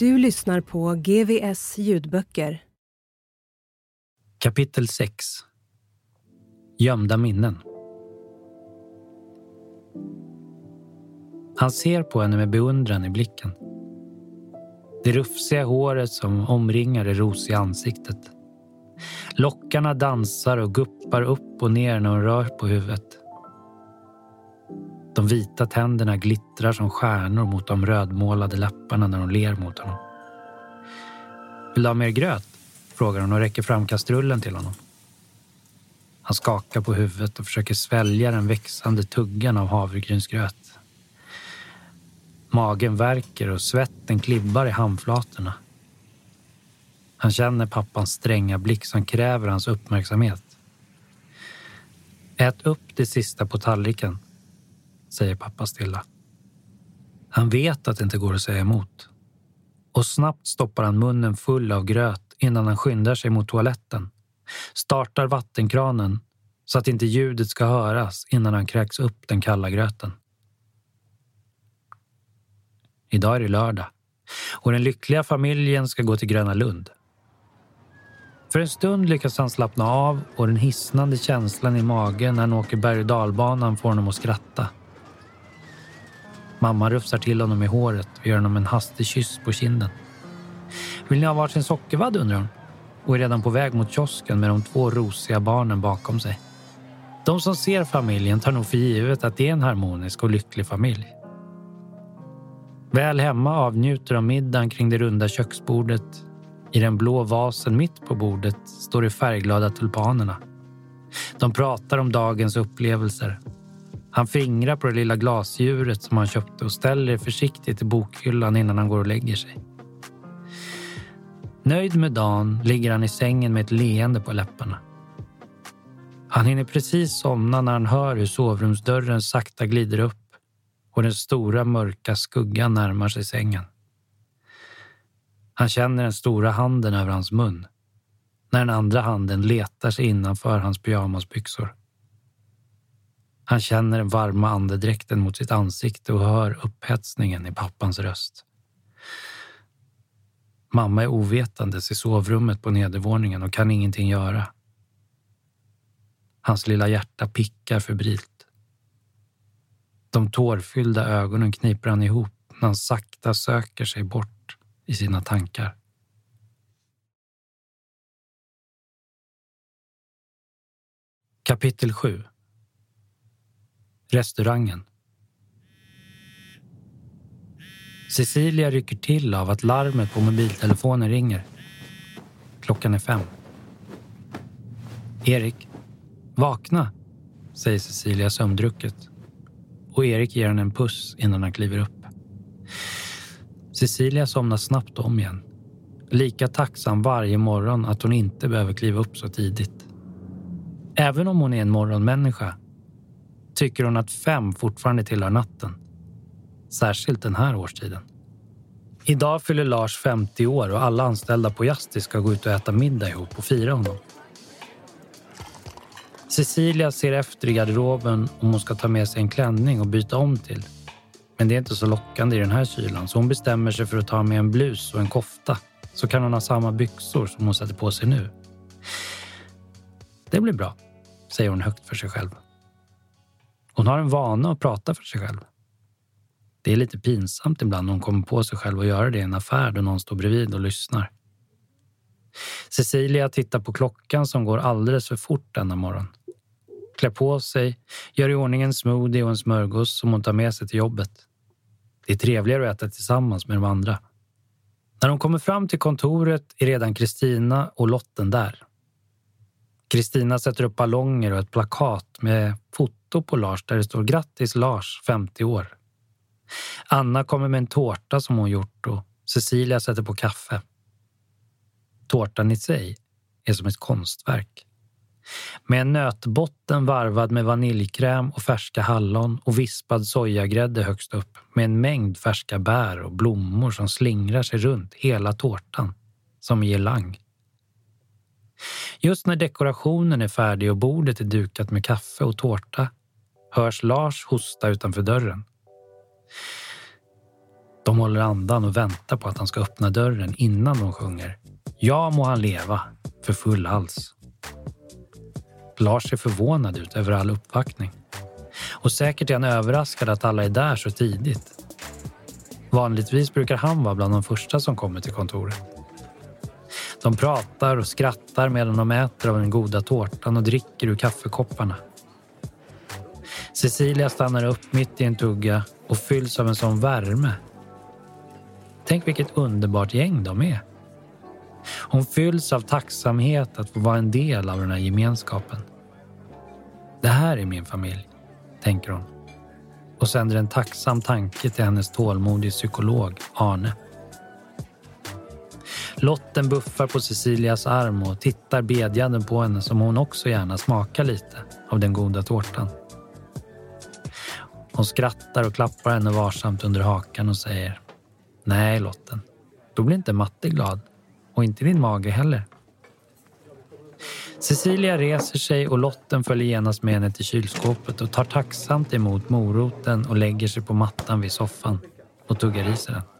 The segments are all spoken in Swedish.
Du lyssnar på GVS ljudböcker. Kapitel 6 Gömda minnen Han ser på henne med beundran i blicken. Det rufsiga håret som omringar det rosiga ansiktet. Lockarna dansar och guppar upp och ner när hon rör på huvudet. De vita tänderna glittrar som stjärnor mot de rödmålade läpparna när hon ler mot honom. Vill du ha mer gröt? frågar hon och räcker fram kastrullen till honom. Han skakar på huvudet och försöker svälja den växande tuggan av havregrynsgröt. Magen värker och svetten klibbar i handflatorna. Han känner pappans stränga blick som kräver hans uppmärksamhet. Ät upp det sista på tallriken, säger pappa stilla. Han vet att det inte går att säga emot. Och snabbt stoppar han munnen full av gröt innan han skyndar sig mot toaletten. Startar vattenkranen så att inte ljudet ska höras innan han kräks upp den kalla gröten. Idag är det lördag och den lyckliga familjen ska gå till Gröna Lund. För en stund lyckas han slappna av och den hisnande känslan i magen när han åker berg och dalbanan får honom att skratta. Mamma rufsar till honom i håret och ger honom en hastig kyss på kinden. Vill ni ha varsin sockervadd undrar hon och är redan på väg mot kiosken med de två rosiga barnen bakom sig. De som ser familjen tar nog för givet att det är en harmonisk och lycklig familj. Väl hemma avnjuter de middagen kring det runda köksbordet. I den blå vasen mitt på bordet står de färgglada tulpanerna. De pratar om dagens upplevelser. Han fingrar på det lilla glasdjuret som han köpte och ställer det försiktigt i bokhyllan innan han går och lägger sig. Nöjd med dagen ligger han i sängen med ett leende på läpparna. Han hinner precis somna när han hör hur sovrumsdörren sakta glider upp och den stora mörka skuggan närmar sig sängen. Han känner den stora handen över hans mun när den andra handen letar sig innanför hans pyjamasbyxor. Han känner den varma andedräkten mot sitt ansikte och hör upphetsningen i pappans röst. Mamma är ovetandes i sovrummet på nedervåningen och kan ingenting göra. Hans lilla hjärta pickar febrilt. De tårfyllda ögonen kniper han ihop när han sakta söker sig bort i sina tankar. Kapitel 7 Restaurangen Cecilia rycker till av att larmet på mobiltelefonen ringer. Klockan är fem. Erik, vakna, säger Cecilia sömndrucket. Och Erik ger henne en puss innan han kliver upp. Cecilia somnar snabbt om igen. Lika tacksam varje morgon att hon inte behöver kliva upp så tidigt. Även om hon är en morgonmänniska tycker hon att fem fortfarande tillhör natten. Särskilt den här årstiden. Idag fyller Lars 50 år och alla anställda på Jasti ska gå ut och äta middag ihop och fira honom. Cecilia ser efter i garderoben om hon ska ta med sig en klänning och byta om till. Men det är inte så lockande i den här kylan så hon bestämmer sig för att ta med en blus och en kofta så kan hon ha samma byxor som hon sätter på sig nu. Det blir bra, säger hon högt för sig själv. Hon har en vana att prata för sig själv. Det är lite pinsamt ibland när hon kommer på sig själv att göra det i en affär då någon står bredvid och lyssnar. Cecilia tittar på klockan som går alldeles för fort denna morgon. Klär på sig, gör i ordning en smoothie och en smörgås som hon tar med sig till jobbet. Det är trevligare att äta tillsammans med de andra. När hon kommer fram till kontoret är redan Kristina och Lotten där. Kristina sätter upp ballonger och ett plakat med foto på Lars där det står Grattis Lars, 50 år. Anna kommer med en tårta som hon gjort och Cecilia sätter på kaffe. Tårtan i sig är som ett konstverk. Med en nötbotten varvad med vaniljkräm och färska hallon och vispad sojagrädde högst upp med en mängd färska bär och blommor som slingrar sig runt hela tårtan, som i girlang. Just när dekorationen är färdig och bordet är dukat med kaffe och tårta hörs Lars hosta utanför dörren. De håller andan och väntar på att han ska öppna dörren innan de sjunger Ja må han leva för full hals. Lars ser förvånad ut över all uppvaktning. Och säkert är han överraskad att alla är där så tidigt. Vanligtvis brukar han vara bland de första som kommer till kontoret. De pratar och skrattar medan de äter av den goda tårtan och dricker ur kaffekopparna. Cecilia stannar upp mitt i en tugga och fylls av en sån värme. Tänk vilket underbart gäng de är. Hon fylls av tacksamhet att få vara en del av den här gemenskapen. Det här är min familj, tänker hon och sänder en tacksam tanke till hennes tålmodige psykolog Arne. Lotten buffar på Cecilias arm och tittar bedjande på henne som hon också gärna smakar lite av den goda tårtan. Hon skrattar och klappar henne varsamt under hakan och säger Nej, Lotten, då blir inte Matte glad och inte din mage heller. Cecilia reser sig och Lotten följer genast med henne till kylskåpet och tar tacksamt emot moroten och lägger sig på mattan vid soffan och tuggar i sig den.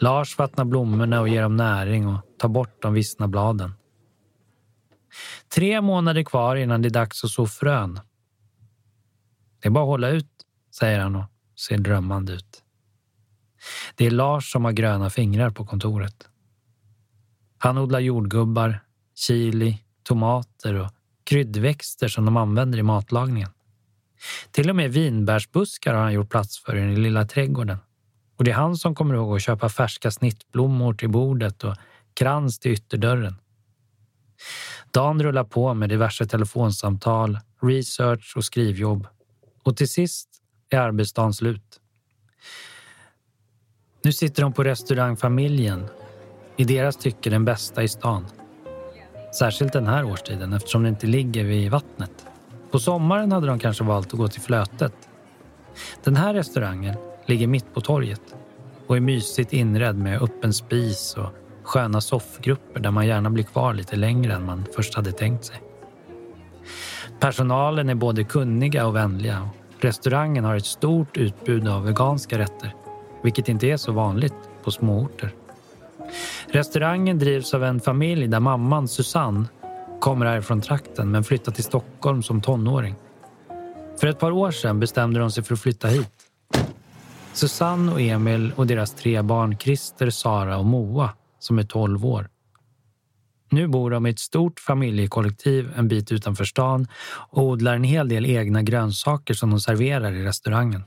Lars vattnar blommorna och ger dem näring och tar bort de vissna bladen. Tre månader kvar innan det är dags att så frön. Det är bara att hålla ut, säger han och ser drömmande ut. Det är Lars som har gröna fingrar på kontoret. Han odlar jordgubbar, chili, tomater och kryddväxter som de använder i matlagningen. Till och med vinbärsbuskar har han gjort plats för i den lilla trädgården. Och det är han som kommer ihåg att köpa färska snittblommor till bordet och krans till ytterdörren. Dan rullar på med diverse telefonsamtal, research och skrivjobb. Och till sist är arbetsdagen slut. Nu sitter de på restaurangfamiljen, i deras tycke den bästa i stan. Särskilt den här årstiden eftersom det inte ligger vid vattnet. På sommaren hade de kanske valt att gå till Flötet. Den här restaurangen ligger mitt på torget och är mysigt inredd med öppen spis och sköna soffgrupper där man gärna blir kvar lite längre än man först hade tänkt sig. Personalen är både kunniga och vänliga och restaurangen har ett stort utbud av veganska rätter, vilket inte är så vanligt på småorter. Restaurangen drivs av en familj där mamman Susanne kommer härifrån trakten men flyttat till Stockholm som tonåring. För ett par år sedan bestämde de sig för att flytta hit. Susanne och Emil och deras tre barn Christer, Sara och Moa som är 12 år. Nu bor de i ett stort familjekollektiv en bit utanför stan och odlar en hel del egna grönsaker som de serverar i restaurangen.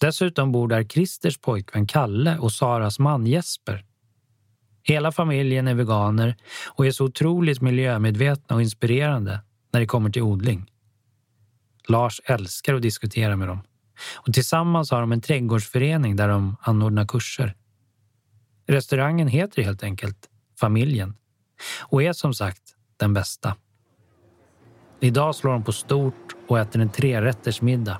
Dessutom bor där Christers pojkvän Kalle och Saras man Jesper. Hela familjen är veganer och är så otroligt miljömedvetna och inspirerande när det kommer till odling. Lars älskar att diskutera med dem och tillsammans har de en trädgårdsförening där de anordnar kurser. Restaurangen heter helt enkelt Familjen och är som sagt den bästa. Idag slår de på stort och äter en trerättersmiddag.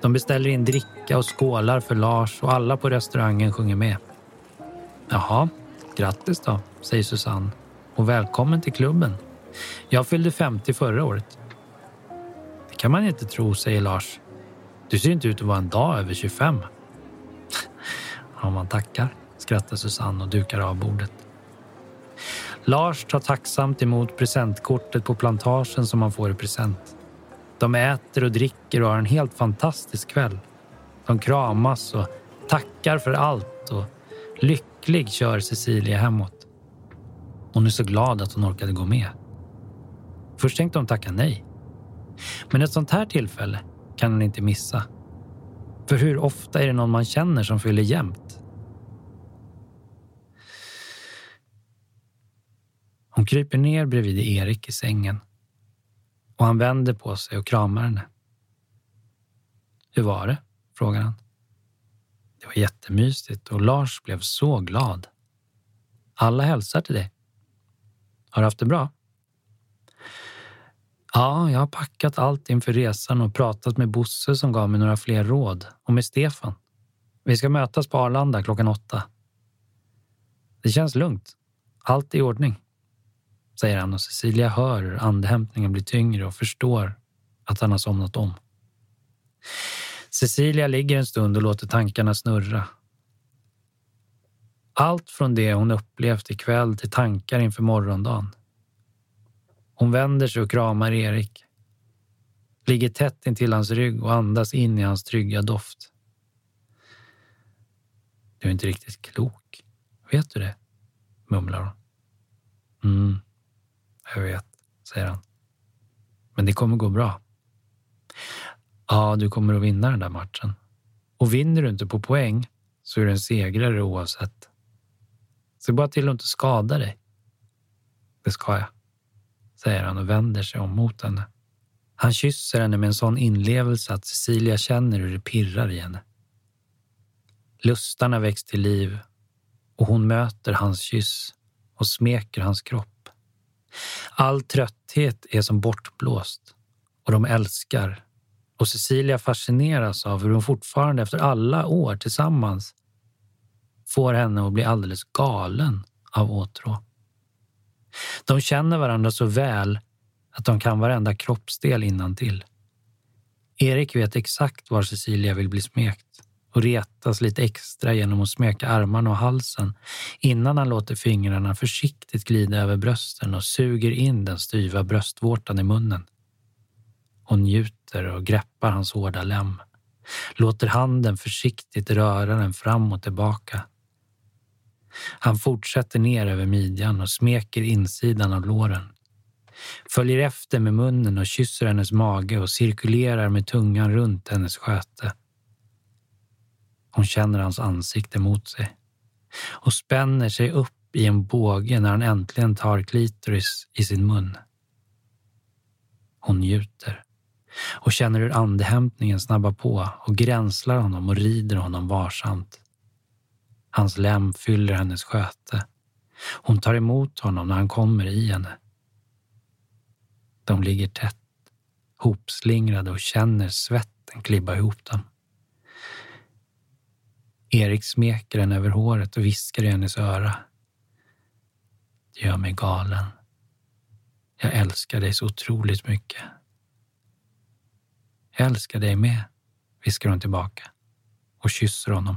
De beställer in dricka och skålar för Lars och alla på restaurangen sjunger med. Jaha, grattis då, säger Susanne och välkommen till klubben. Jag fyllde 50 förra året. Det kan man inte tro, säger Lars. Du ser inte ut att vara en dag över 25. ja, man tackar, skrattar Susanne och dukar av bordet. Lars tar tacksamt emot presentkortet på plantagen som han får i present. De äter och dricker och har en helt fantastisk kväll. De kramas och tackar för allt och lycklig kör Cecilia hemåt. Hon är så glad att hon orkade gå med. Först tänkte hon tacka nej. Men ett sånt här tillfälle kan han inte missa. För hur ofta är det någon man känner som fyller jämnt? Hon kryper ner bredvid Erik i sängen och han vänder på sig och kramar henne. Hur var det? frågar han. Det var jättemysigt och Lars blev så glad. Alla hälsar till dig. Har du haft det bra? Ja, jag har packat allt inför resan och pratat med Bosse som gav mig några fler råd och med Stefan. Vi ska mötas på Arlanda klockan åtta. Det känns lugnt. Allt är i ordning, säger han och Cecilia hör hur andhämtningen blir tyngre och förstår att han har somnat om. Cecilia ligger en stund och låter tankarna snurra. Allt från det hon upplevt ikväll till tankar inför morgondagen. Hon vänder sig och kramar Erik. Ligger tätt intill hans rygg och andas in i hans trygga doft. Du är inte riktigt klok. Vet du det? mumlar hon. Mm, jag vet, säger han. Men det kommer gå bra. Ja, du kommer att vinna den där matchen. Och vinner du inte på poäng så är du en segrare oavsett. Se bara till att inte skada dig. Det ska jag, säger han och vänder sig om mot henne. Han kysser henne med en sån inlevelse att Cecilia känner hur det pirrar i henne. Lustarna väcks till liv och hon möter hans kyss och smeker hans kropp. All trötthet är som bortblåst och de älskar och Cecilia fascineras av hur hon fortfarande efter alla år tillsammans får henne att bli alldeles galen av åtrå. De känner varandra så väl att de kan varenda kroppsdel till. Erik vet exakt var Cecilia vill bli smekt och retas lite extra genom att smeka armarna och halsen innan han låter fingrarna försiktigt glida över brösten och suger in den styva bröstvårtan i munnen. Hon njuter och greppar hans hårda lem, låter handen försiktigt röra den fram och tillbaka. Han fortsätter ner över midjan och smeker insidan av låren. Följer efter med munnen och kysser hennes mage och cirkulerar med tungan runt hennes sköte. Hon känner hans ansikte mot sig och spänner sig upp i en båge när han äntligen tar klitoris i sin mun. Hon njuter och känner hur andehämtningen snabbar på och gränslar honom och rider honom varsamt. Hans lem fyller hennes sköte. Hon tar emot honom när han kommer i henne. De ligger tätt, hopslingrade och känner svetten klibba ihop dem. Erik smeker henne över håret och viskar i hennes öra. Det gör mig galen. Jag älskar dig så otroligt mycket. Jag älskar dig med, viskar hon tillbaka och kysser honom.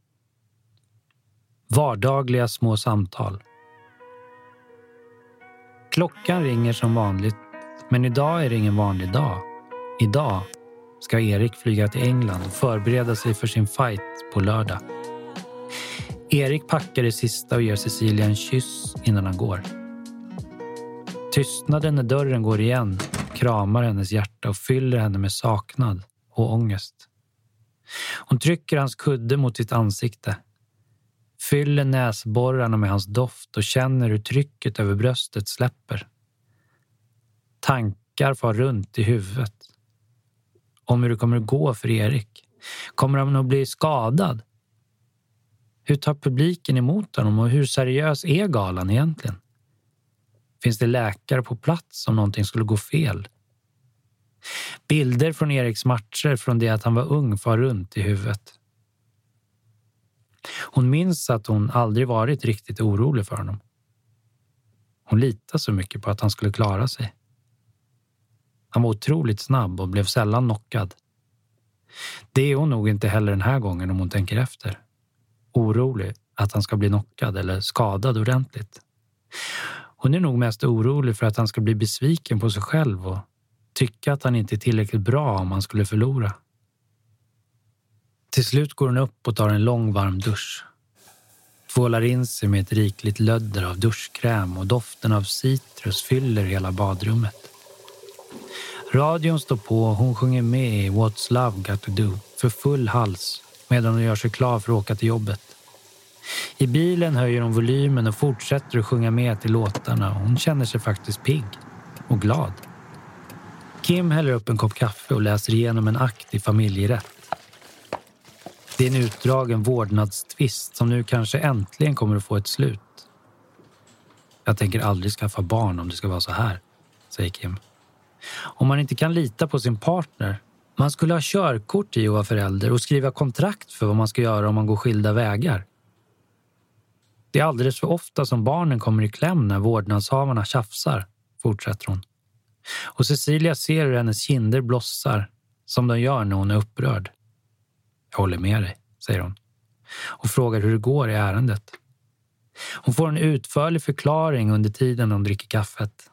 Vardagliga små samtal. Klockan ringer som vanligt, men idag är det ingen vanlig dag. Idag ska Erik flyga till England och förbereda sig för sin fight på lördag. Erik packar det sista och ger Cecilia en kyss innan han går. Tystnaden när dörren går igen kramar hennes hjärta och fyller henne med saknad och ångest. Hon trycker hans kudde mot sitt ansikte, fyller näsborrarna med hans doft och känner hur trycket över bröstet släpper. Tankar far runt i huvudet. Om hur det kommer att gå för Erik. Kommer han att bli skadad? Hur tar publiken emot honom och hur seriös är galan egentligen? Finns det läkare på plats om någonting skulle gå fel? Bilder från Eriks matcher från det att han var ung far runt i huvudet. Hon minns att hon aldrig varit riktigt orolig för honom. Hon litade så mycket på att han skulle klara sig. Han var otroligt snabb och blev sällan knockad. Det är hon nog inte heller den här gången om hon tänker efter. Orolig att han ska bli knockad eller skadad ordentligt. Hon är nog mest orolig för att han ska bli besviken på sig själv och tycka att han inte är tillräckligt bra om han skulle förlora. Till slut går hon upp och tar en lång varm dusch. Tvålar in sig med ett rikligt lödder av duschkräm och doften av citrus fyller hela badrummet. Radion står på och hon sjunger med i What's Love Got To Do för full hals medan hon gör sig klar för att åka till jobbet. I bilen höjer hon volymen och fortsätter att sjunga med till låtarna. Hon känner sig faktiskt pigg och glad. Kim häller upp en kopp kaffe och läser igenom en akt i familjerätt. Det är en utdragen vårdnadstvist som nu kanske äntligen kommer att få ett slut. Jag tänker aldrig skaffa barn om det ska vara så här, säger Kim. Om man inte kan lita på sin partner man skulle ha körkort i att vara förälder och skriva kontrakt för vad man ska göra om man går skilda vägar. Det är alldeles för ofta som barnen kommer i kläm när vårdnadshavarna tjafsar, fortsätter hon. Och Cecilia ser hur hennes kinder blossar, som de gör när hon är upprörd. Jag håller med dig, säger hon och frågar hur det går i ärendet. Hon får en utförlig förklaring under tiden hon dricker kaffet.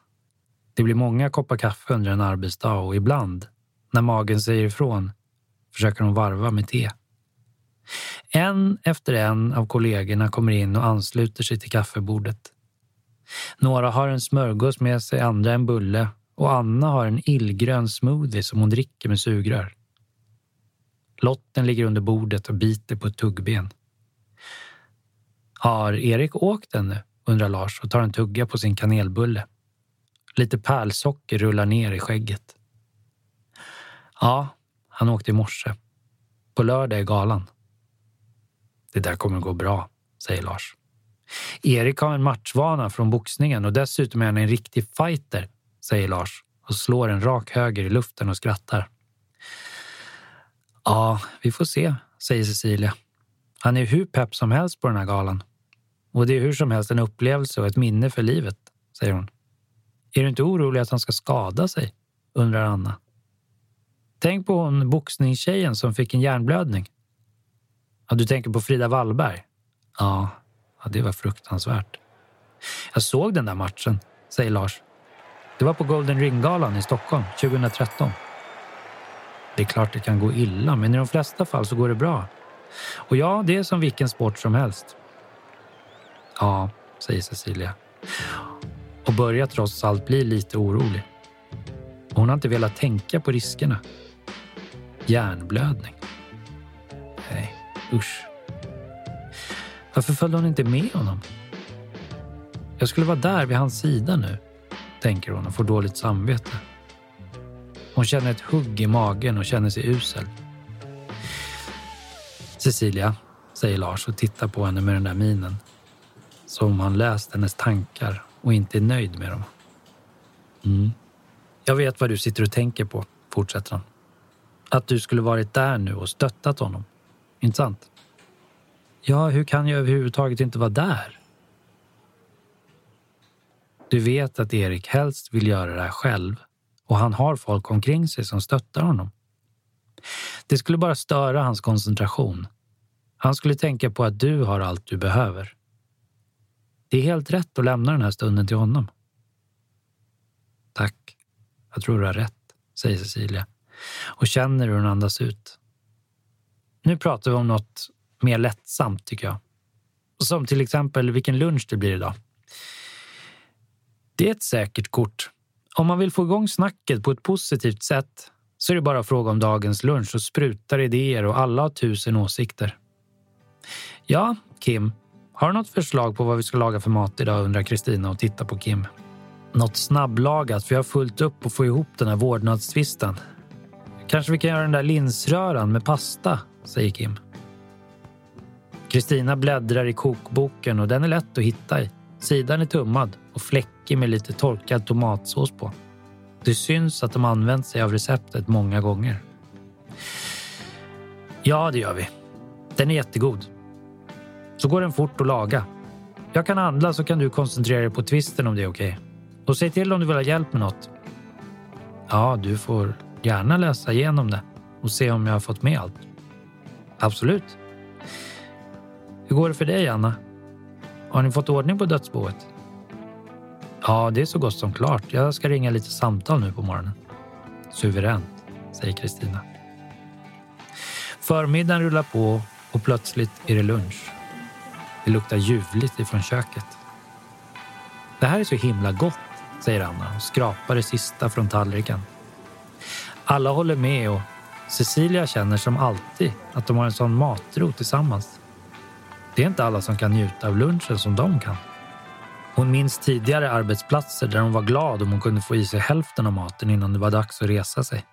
Det blir många koppar kaffe under en arbetsdag och ibland, när magen säger ifrån, försöker hon varva med te. En efter en av kollegorna kommer in och ansluter sig till kaffebordet. Några har en smörgås med sig, andra en bulle och Anna har en illgrön smoothie som hon dricker med sugrör. Lotten ligger under bordet och biter på ett tuggben. Har Erik åkt ännu? undrar Lars och tar en tugga på sin kanelbulle. Lite pärlsocker rullar ner i skägget. Ja, han åkte i morse. På lördag är galan. Det där kommer gå bra, säger Lars. Erik har en matchvana från boxningen och dessutom är han en riktig fighter, säger Lars och slår en rak höger i luften och skrattar. Ja, vi får se, säger Cecilia. Han är hur pepp som helst på den här galan. Och det är hur som helst en upplevelse och ett minne för livet, säger hon. Är du inte orolig att han ska skada sig? undrar Anna. Tänk på hon boxningstjejen som fick en hjärnblödning. Ja, du tänker på Frida Wallberg? Ja, ja, det var fruktansvärt. Jag såg den där matchen, säger Lars. Det var på Golden Ring-galan i Stockholm 2013. Det är klart det kan gå illa, men i de flesta fall så går det bra. Och ja, det är som vilken sport som helst. Ja, säger Cecilia. Och börjar trots allt bli lite orolig. Hon har inte velat tänka på riskerna. Hjärnblödning. Nej, usch. Varför följde hon inte med honom? Jag skulle vara där vid hans sida nu, tänker hon och får dåligt samvete. Hon känner ett hugg i magen och känner sig usel. Cecilia, säger Lars och tittar på henne med den där minen. Som om han läst hennes tankar och inte är nöjd med dem. Mm. Jag vet vad du sitter och tänker på, fortsätter han. Att du skulle varit där nu och stöttat honom. Inte sant? Ja, hur kan jag överhuvudtaget inte vara där? Du vet att Erik helst vill göra det här själv och han har folk omkring sig som stöttar honom. Det skulle bara störa hans koncentration. Han skulle tänka på att du har allt du behöver. Det är helt rätt att lämna den här stunden till honom. Tack. Jag tror du har rätt, säger Cecilia och känner hur hon andas ut. Nu pratar vi om något mer lättsamt, tycker jag. Som till exempel vilken lunch det blir idag. Det är ett säkert kort. Om man vill få igång snacket på ett positivt sätt så är det bara fråga om dagens lunch och sprutar idéer och alla har tusen åsikter. Ja, Kim. Har du något förslag på vad vi ska laga för mat idag? undrar Kristina och tittar på Kim. Något snabblagat, för jag har fullt upp och få ihop den här vårdnadstvisten. Kanske vi kan göra den där linsröran med pasta, säger Kim. Kristina bläddrar i kokboken och den är lätt att hitta i. Sidan är tummad och fläckig med lite torkad tomatsås på. Det syns att de använt sig av receptet många gånger. Ja, det gör vi. Den är jättegod. Så går den fort att laga. Jag kan handla så kan du koncentrera dig på twisten om det är okej. Okay. Och säg till om du vill ha hjälp med något. Ja, du får gärna läsa igenom det och se om jag har fått med allt. Absolut. Hur går det för dig, Anna? Har ni fått ordning på dödsboet? Ja, det är så gott som klart. Jag ska ringa lite samtal nu på morgonen. Suveränt, säger Kristina. Förmiddagen rullar på och plötsligt är det lunch. Det luktar ljuvligt ifrån köket. Det här är så himla gott, säger Anna och skrapar det sista från tallriken. Alla håller med och Cecilia känner som alltid att de har en sån matro tillsammans. Det är inte alla som kan njuta av lunchen som de kan. Hon minns tidigare arbetsplatser där hon var glad om hon kunde få i sig hälften av maten innan det var dags att resa sig.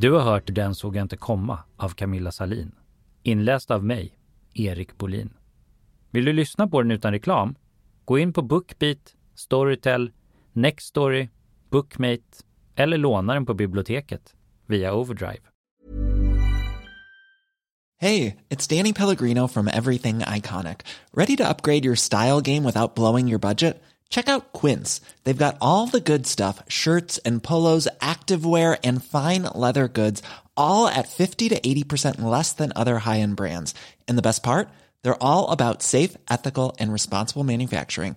Du har hört Den såg jag inte komma av Camilla Salin. Inläst av mig, Erik Bolin. Vill du lyssna på den utan reklam? Gå in på Bookbeat, Storytel, Nextory, Bookmate eller låna den på biblioteket via Overdrive. Hej, det är Danny Pellegrino from Everything Iconic. Ready to upgrade your style game without blowing your budget? Check out Quince. They've got all the good stuff, shirts and polos, activewear and fine leather goods, all at 50 to 80% less than other high-end brands. And the best part? They're all about safe, ethical and responsible manufacturing.